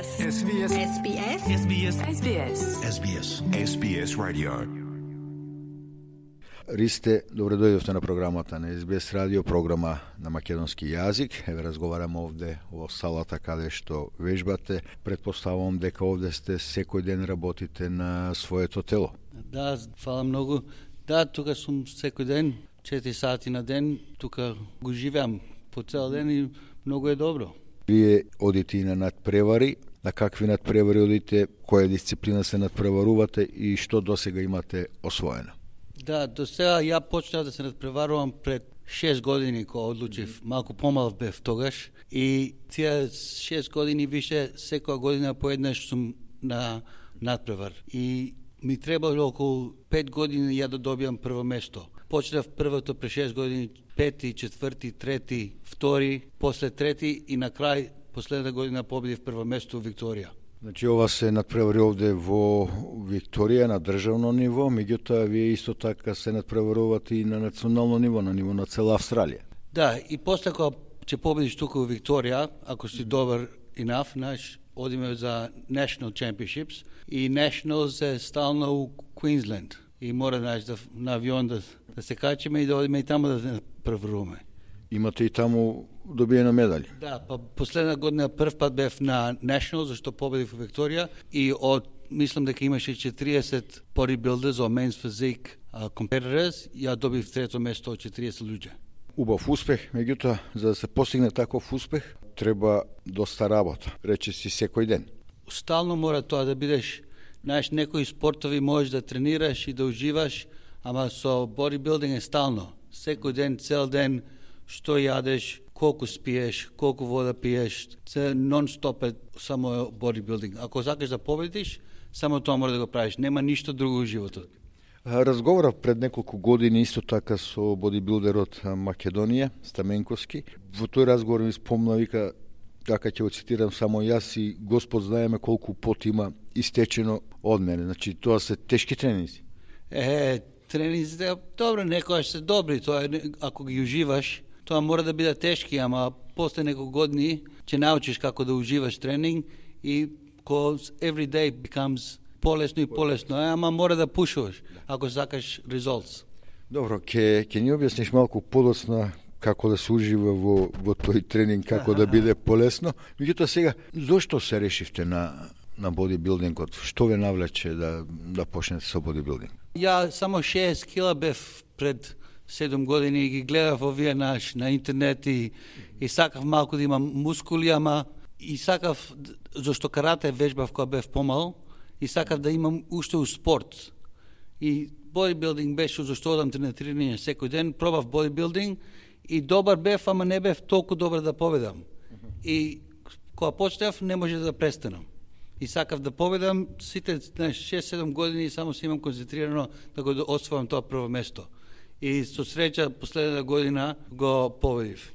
SBS. SBS. SBS. SBS. SBS. SBS. SBS Radio. Ристе, добре дојдовте на програмата на SBS радио, програма на македонски јазик. Еве разговараме овде во салата каде што вежбате. Предпоставувам дека овде сте секој ден работите на своето тело. Да, фала многу. Да, тука сум секој ден, 4 сати на ден, тука го живеам по цел ден и многу е добро. Вие одите и на надпревари, на какви надпревари одите, која дисциплина се надпреварувате и што досега имате освоено? Да, до сега ја почнав да се надпреварувам пред 6 години кога одлучив, малку помал бев тогаш и тие 6 години више секоја година поеднаш сум на надпревар и ми требало околу 5 години ја да добијам прво место. Почнав првото пред 6 години, пети, четврти, трети, втори, после трети и на крај последна година победив прво место во Викторија. Значи ова се надпревари овде во Викторија на државно ниво, меѓутоа вие исто така се надпреварувате и на национално ниво, на ниво на цела Австралија. Да, и после кога ќе победиш тука во Викторија, ако си добар enough, знаеш, одиме за National Championships и Nationals е стално у Квинсленд. И мора, знаеш, да, на авион да, да се качиме и да одиме и таму да се превруваме. Имате и таму добиено медали. Да, па последна година прв пат бев на National, зашто победив во Викторија и од мислам дека имаше 40 bodybuilders or men's physique competitors, ја добив трето место од 40 луѓе. Убав успех, меѓутоа, за да се постигне таков успех, треба доста работа, рече си секој ден. Стално мора тоа да бидеш, знаеш, некои спортови можеш да тренираш и да уживаш, ама со бодибилдинг е стално. Секој ден, цел ден, што јадеш, колку спиеш, колку вода пиеш, се нон-стоп е само бодибилдинг. Ако сакаш да победиш, само тоа мора да го правиш. Нема ништо друго во животот. А, Разговарав пред неколку години исто така со бодибилдерот Македонија, Стаменковски. Во тој разговор ми спомна, вика, така ќе го цитирам само јас и Господ знаеме колку пот има истечено од мене. Значи, тоа се тешки тренинзи. Е, тренизите, добро, некојаш се добри, тоа е, ако ги уживаш, тоа мора да биде тешки, ама после неколку години ќе научиш како да уживаш тренинг и cause every day becomes полесно и полесно, ама мора да пушуваш ако сакаш results. Добро, ќе ќе ни објасниш малку подоцна како да се ужива во, во тој тренинг, како да биде полесно. Меѓутоа сега, зошто се решивте на на бодибилдингот? Што ве навлече да да почнете со бодибилдинг? Ја само 6 кила бев пред 7 години и ги гледав овие наш на интернет и, и сакав малку да имам мускули, ама и сакав, зашто карате вежбав кога бев помал, и сакав да имам уште у спорт. И бодибилдинг беше зашто одам на тренирање секој ден, пробав бодибилдинг и добар бев, ама не бев толку добар да победам. И кога почнав не може да престанам. И сакав да победам сите знаеш 6-7 години и само се имам концентрирано да го освојам тоа прво место. И со среќа последната година го победив.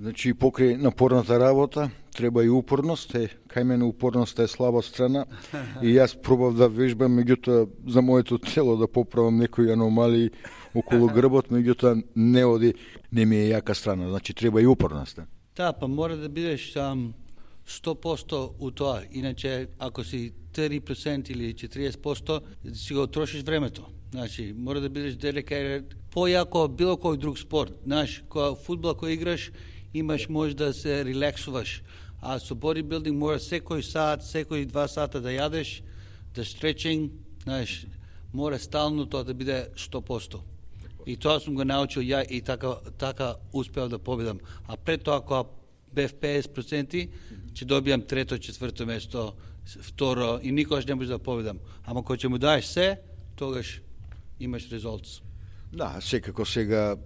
Значи, покрај напорната работа, треба и упорност, е, кај мене упорноста е слаба страна, и јас пробав да вежбам, меѓутоа, за моето тело да поправам некои аномалии околу грбот, меѓутоа, не оди, не ми е јака страна, значи, треба и упорност. е. Да, па мора да бидеш ам, 100% у тоа. Иначе, ако си 30% или 40%, си го трошиш времето. Значи, мора да бидеш е појако од било кој друг спорт. Знаеш, кој фудбал кој играш, имаш може да се релаксуваш. А со бодибилдинг мора секој сат, секој два сата да јадеш, да стречинг, знаеш, мора стално тоа да биде 100%. И тоа сум го научил ја и така така успеав да победам. А пред тоа кога бев 50%, ќе добијам трето, четврто место, второ и никогаш не може да победам. Ама кога ќе му даеш се, тогаш имаш резултат. Да, секако сега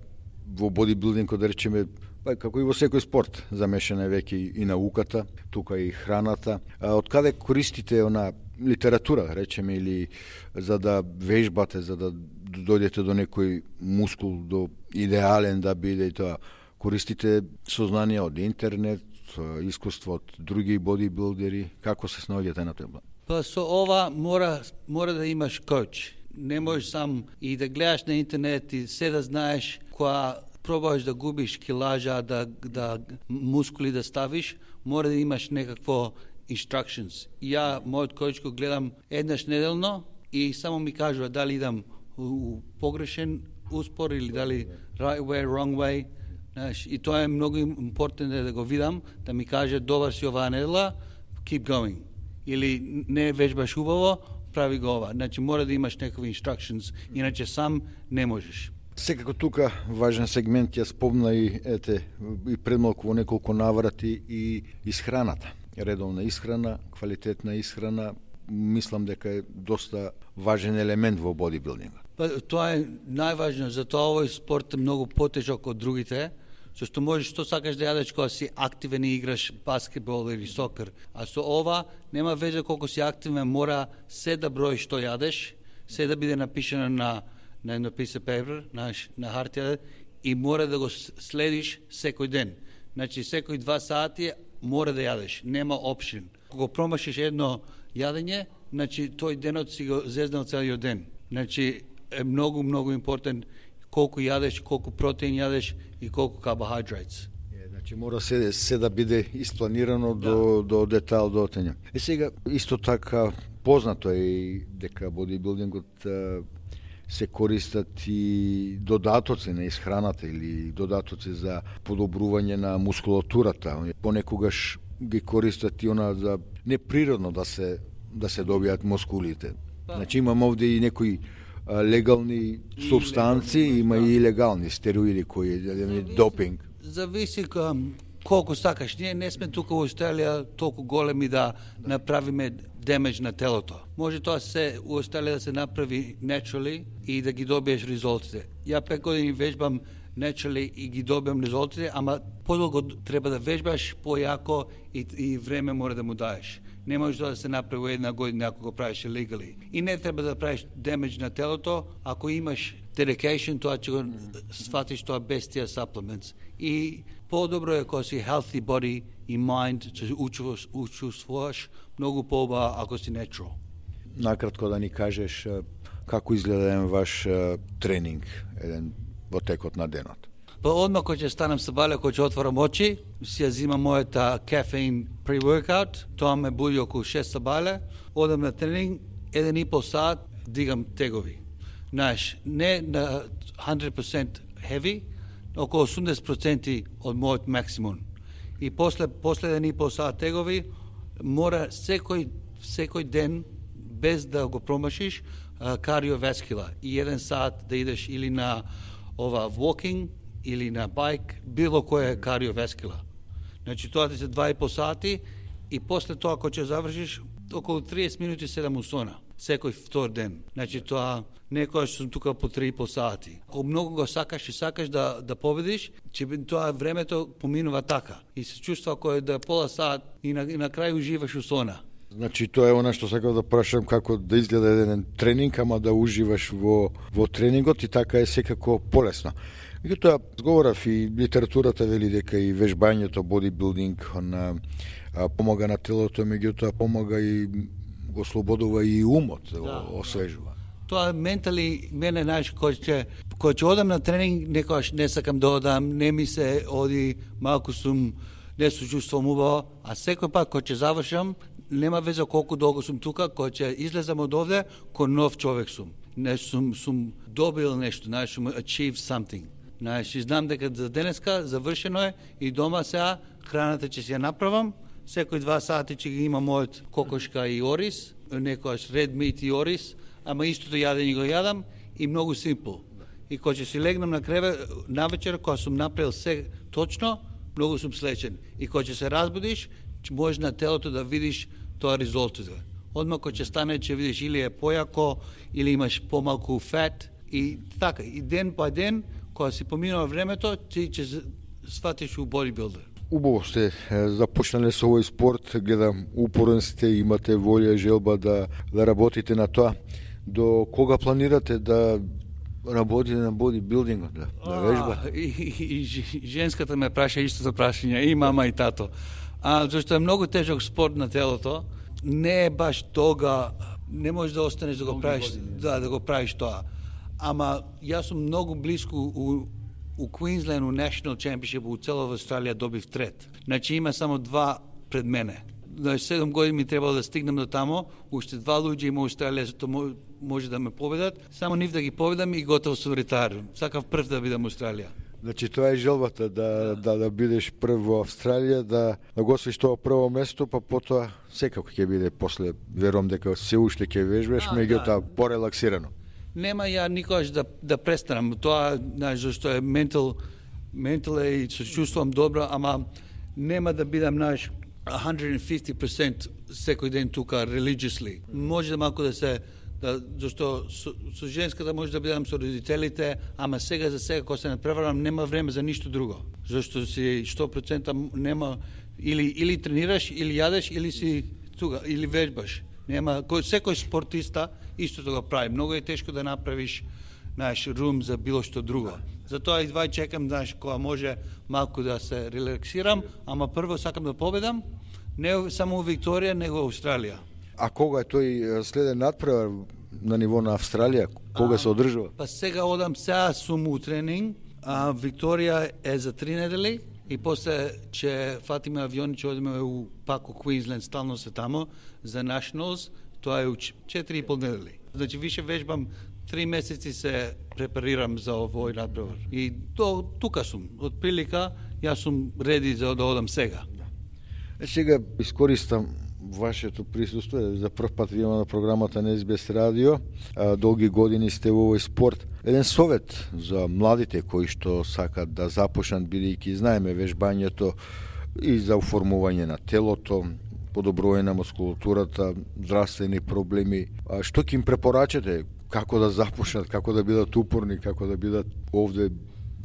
во бодибилдингот да речеме па како и во секој спорт, замешана е веќе и- науката, тука и храната. А од каде користите она литература, речеме, или за да вежбате, за да дојдете до некој мускул, до идеален да биде и тоа, користите сознание од интернет, искуство од други бодибилдери, како се снаоѓате на план? Па со ова мора мора да имаш коуч. Не можеш сам и да гледаш на интернет и се да знаеш која пробаш да губиш килажа, да, да мускули да ставиш, мора да имаш некакво instructions. Ја, мојот којч го гледам еднаш неделно и само ми кажува дали идам у, у погрешен успор или дали right way, wrong way. Знаеш, и тоа е многу импортно да го видам, да ми каже добар си оваа недела, keep going. Или не вежбаш убаво, прави го ова. Значи мора да имаш некои instructions, иначе сам не можеш. Секако тука важен сегмент ја спомна и ете и предмалку во неколку наврати и исхраната. Редовна исхрана, квалитетна исхрана, мислам дека е доста важен елемент во бодибилдингот. Па, тоа е најважно, затоа овој спорт е многу потежок од другите, со што можеш што сакаш да јадеш кога си активен и играш баскетбол или сокер. А со ова нема веќе колку си активен, мора се да броиш што јадеш, се да биде напишено на на едно писе пепер, на, на хартија, и мора да го следиш секој ден. Значи, секој два сати мора да јадеш, нема опшин. Кога промашиш едно јадење, значи тој денот си го зезнал целиот ден. Значи, е многу, многу импортен колку јадеш, колку протеин јадеш и колку carbohydrates. Значи мора се, се да биде испланирано да. до, до детал, до отења. Е сега, исто така, познато е и дека бодибилдингот се користат и додатоци на исхраната или додатоци за подобрување на мускулатурата. Понекогаш ги користат и она за неприродно да се да се добијат мускулите. Па. Значи имам овде и некои легални субстанци, има и легални стероиди кои е допинг. Зависи колку сакаш. Ние не сме тука во Австралија толку големи да направиме демедж на телото. Може тоа се у Австралија да се направи naturally и да ги добиеш резултите. Ја пет години вежбам naturally и ги добиам резултите, ама подолго треба да вежбаш, појако и, и време мора да му даеш. Не може да се направи една година ако го правиш легали. И не треба да правиш демедж на телото, ако имаш dedication, тоа ќе го сватиш тоа без тие supplements. И Подобро е кога си healthy body и mind, че учуваш, учувствуваш многу поба ако си natural. Накратко да ни кажеш како изгледа еден ваш тренинг, еден во текот на денот. Па одма кој ќе станам се бале, кој ќе отворам очи, си ја зимам мојата кафеин pre-workout, тоа ме буди околу 6 сабале, одам на тренинг, еден и пол сат, дигам тегови. Знаеш, не на 100% heavy, околу 80% од мојот максимум. И после после еден и пол саат тегови, мора секој секој ден без да го промашиш кардиовескула и еден сат да идеш или на ова walking или на байк, било кој е кардиовескула. Значи тоа ти се два и по сати и после тоа ако ќе завршиш околу 30 минути седам усона. сона секој втор ден. Значи тоа некојаш сум тука по 3,5 сати. Ако многу го сакаш и сакаш да, да победиш, че тоа времето поминува така. И се чувства кој да пола сат и на, и на крај уживаш у сона. Значи тоа е она што сакав да прашам како да изгледа еден тренинг, ама да уживаш во во тренингот и така е секако полесно. Меѓутоа, зговорав и литературата вели дека и вежбањето, бодибилдинг, на помага на телото, меѓутоа помага и го слободува и умот, да, го освежува. Тоа ментали мене знаеш кој ќе кој ќе одам на тренинг некојаш не сакам да одам, не ми се оди, малку сум не се чувствувам убаво, а секој пат кој ќе завршам, нема веза колку долго сум тука, кој ќе излезам од овде, кој нов човек сум. Не сум сум добил нешто, знаеш, сум achieve something. Знаеш, и знам дека за денеска завршено е и дома сега храната ќе си ја направам, секој два сати ќе ги има мојот кокошка и орис, некојаш ред мит и орис, ама истото јадење го јадам и многу симпл. И кога ќе си легнам на креве, навечер, кога сум направил се точно, многу сум слечен. И кога ќе се разбудиш, можеш на телото да видиш тоа резултатот Одма кога ќе стане, ќе видиш или е појако, или имаш помалку фет, и така, и ден по ден, кога си поминува времето, ти ќе сватиш у бодибилдер. Убаво сте започнале со овој спорт, гледам упорен сте, имате волја, желба да, да работите на тоа. До кога планирате да работите на бодибилдингот, да, да вежба? И, и, и женската ме праша истото прашање, и мама и тато. А, зашто е многу тежок спорт на телото, не е баш тога, не можеш да останеш да го правиш, да, да го правиш тоа. Ама јас сум многу близко у у Квинсленд у National Championship у цела Австралија добив трет. Значи има само два пред мене. на 7 години ми требало да стигнам до тамо, уште два луѓе има Австралија што може да ме победат, само нив да ги победам и готов со ретар. Сакав прв да бидам Австралија. Значи тоа е желбата да да да бидеш прв во Австралија, да да го освоиш тоа прво место, па потоа секако ќе биде после верувам дека се уште ќе вежбаш, меѓутоа да. порелаксирано. Нема ја никогаш да да престанам. Тоа, знаеш, зашто е ментал ментал и се чувствувам добро, ама нема да бидам наш 150% секој ден тука religiously. Може да малку да се да, зашто со, со женската може да бидам со родителите, ама сега за сега кога се направам нема време за ништо друго. Зашто си 100% нема или или тренираш, или јадеш, или си тука, или вежбаш. Нема кој секој спортиста исто тоа го прави. Многу е тешко да направиш знаеш, рум за било што друго. Затоа и двај чекам, знаеш, кога може малку да се релаксирам, ама прво сакам да победам, не само Викторија, него Австралија. А кога е тој следен надпревар на ниво на Австралија? Кога а, се одржува? Па сега одам, сега сум у тренинг, а Викторија е за три недели, и после че фатиме авиони, че одиме у пак у Квинсленд, стално се тамо, за Nationals, тоа е у 4 и пол недели. Значи, више вежбам три месеци се препарирам за овој надбревар. И до, тука сум. Од прилика, јас сум реди за да одам сега. Сега искористам вашето присуство. За прв пат ви на програмата на СБС Радио. Долги години сте во овој спорт. Еден совет за младите кои што сакат да започнат, бидејќи знаеме вежбањето и за оформување на телото, подобрување на мускулатурата, здравствени проблеми. А што ќе им препорачате? Како да започнат, како да бидат упорни, како да бидат овде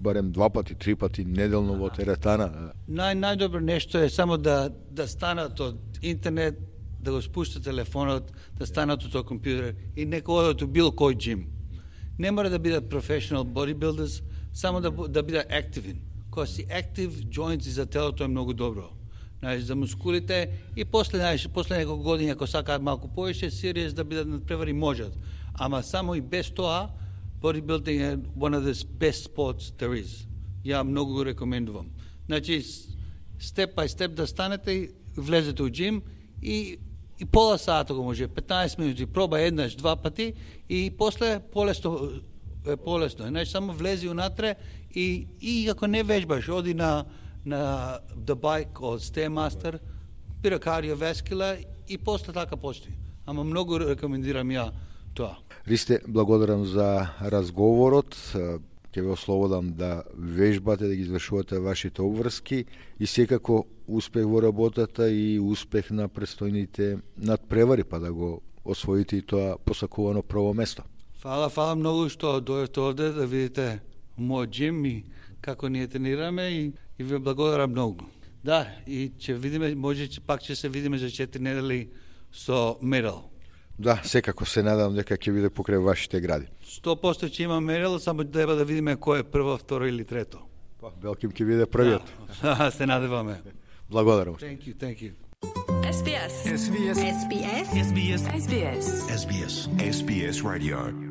барем два пати, три пати неделно во теретана. Нај најдобро нешто е само да да станат од интернет, да го спушта телефонот, да станат од компјутер и нека одат у било кој джим. Не мора да бидат professional bodybuilders, само да да бидат активен. Кога си актив, joints за телото е многу добро. Знаеш, за мускулите и после, знаеш, после неколку години, ако сакаат малку повеќе, серијс да бидат надпревари можат. Ама само и без тоа, bodybuilding е one of the best sports there is. Ја многу го рекомендувам. Значи, степ by степ да станете влезете у джим и и пола сат го може, 15 минути, проба еднаш, два пати и после полесно е полесно. Значи само влези унатре и и ако не вежбаш, оди на на the bike од stairmaster, бира cardiovascular и после така почни. Ама многу рекомендирам ја тоа. Ристе, благодарам за разговорот. Ќе ве ослободам да вежбате, да ги извршувате вашите обврски и секако успех во работата и успех на престојните надпревари, па да го освоите и тоа посакувано прво место. Фала, фала многу што дојдете овде да видите мој джим и како ние тренираме и, и ве благодарам многу. Да, и ќе видиме, може пак ќе се видиме за 4 недели со медал. Да, секако се надам дека ќе биде покрај вашите гради. 100% ќе има мерил, само треба да видиме кој е прво, второ или трето. Па, Белким ќе биде првиот. Да, се надеваме. Благодарам. Thank you, thank you. SBS. SBS. SBS. SBS. SBS. SBS. SBS Radio.